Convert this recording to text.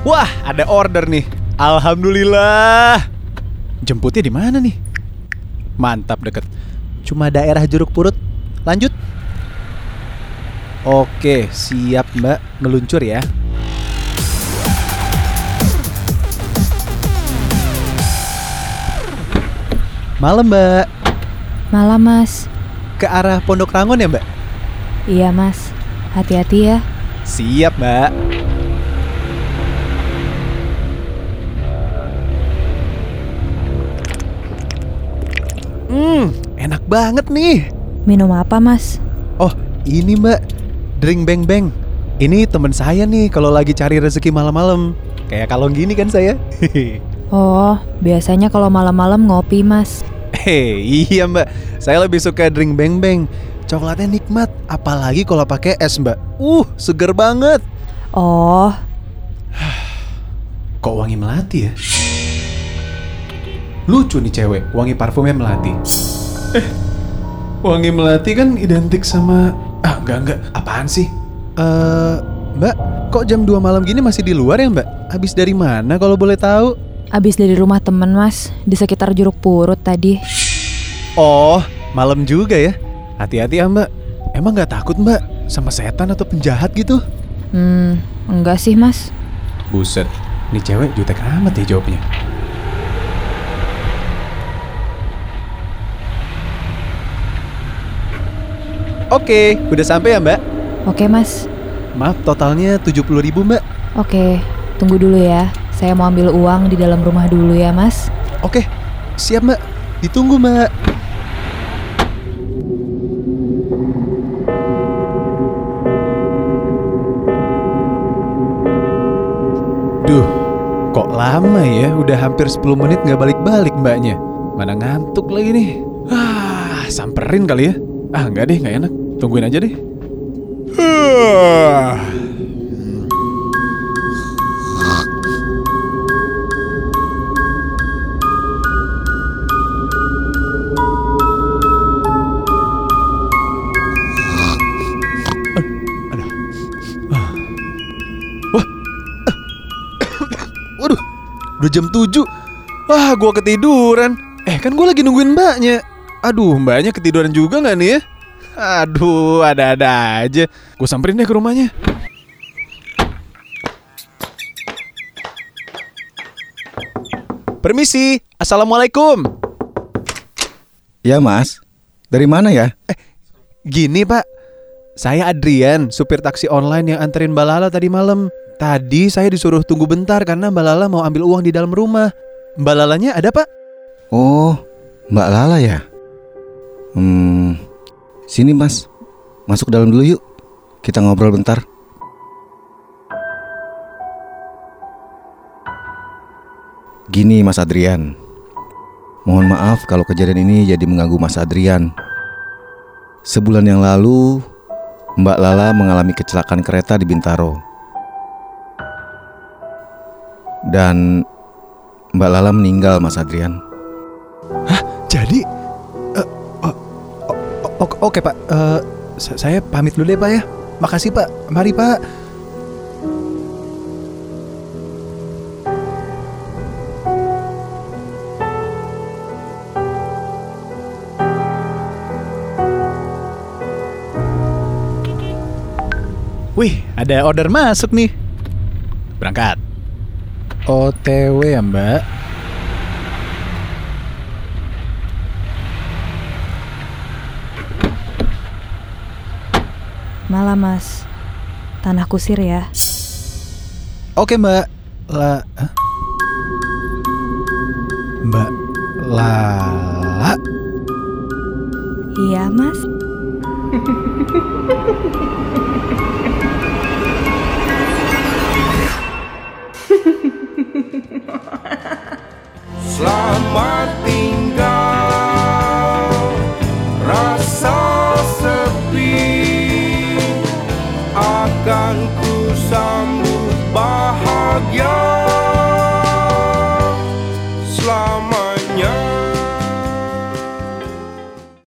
Wah, ada order nih. Alhamdulillah. Jemputnya di mana nih? Mantap deket. Cuma daerah Jeruk Purut. Lanjut. Oke, siap Mbak. Meluncur ya. Malam Mbak. Malam mas Ke arah Pondok Rangon ya Mbak? Iya mas Hati-hati ya Siap Mbak. Hmm, enak banget nih. Minum apa mas? Oh, ini Mbak. Drink Bang Bang. Ini teman saya nih kalau lagi cari rezeki malam-malam. Kayak kalong gini kan saya. Oh biasanya kalau malam-malam ngopi mas Hei, iya Mbak. Saya lebih suka drink Bang Bang. Coklatnya nikmat, apalagi kalau pakai es Mbak. Uh, seger banget. Oh Kok wangi melati ya? Lucu nih cewek, wangi parfumnya melati. Eh, wangi melati kan identik sama... Ah, enggak, enggak. Apaan sih? Eh, mbak, kok jam 2 malam gini masih di luar ya mbak? Habis dari mana kalau boleh tahu? Abis dari rumah temen mas Di sekitar jeruk purut tadi Oh, malam juga ya? Hati-hati ya mbak. Emang nggak takut mbak sama setan atau penjahat gitu? Hmm enggak sih mas Buset, nih cewek jutek amat ya jawabnya. Oke, udah sampai ya mbak? Oke mas Maaf, totalnya 70 ribu mbak. Oke tunggu dulu ya Saya mau ambil uang di dalam rumah dulu ya mas Oke, siap mbak. Ditunggu mbak. Duh, kok lama ya? Udah hampir 10 menit nggak balik-balik mbaknya. Mana ngantuk lagi nih. Ah, samperin kali ya? Ah, nggak deh, nggak enak. Tungguin aja deh. Ah. Udah jam 7 Wah, gua ketiduran Eh, kan gua lagi nungguin mbaknya Aduh, mbaknya ketiduran juga nggak nih ya? Aduh, ada-ada aja. Gue samperin deh ke rumahnya. Permisi, Assalamualaikum. Ya mas, dari mana ya? Gini pak. Saya Adrian, supir taksi online yang anterin Mbak Lala tadi malam. Tadi saya disuruh tunggu bentar karena Mbak Lala mau ambil uang di dalam rumah. Mbak Lalanya ada pak? Oh, Mbak Lala ya? Hmm, sini mas, masuk dalam dulu yuk. Kita ngobrol bentar. Gini Mas Adrian, mohon maaf kalau kejadian ini jadi mengganggu Mas Adrian. Sebulan yang lalu, Mbak Lala mengalami kecelakaan kereta di Bintaro. Dan Mbak Lala meninggal Mas Adrian. Jadi, eh, oh, oh, oke pak, sa- saya pamit dulu ya pak ya. Makasih pak, mari pak. Wih, ada order masuk nih. Berangkat. OTW ya mbak. Malam mas. Tanah kusir ya. Oke mbak. La Hah? Mbak Lala. Iya mas. Selamat sambut bahagia.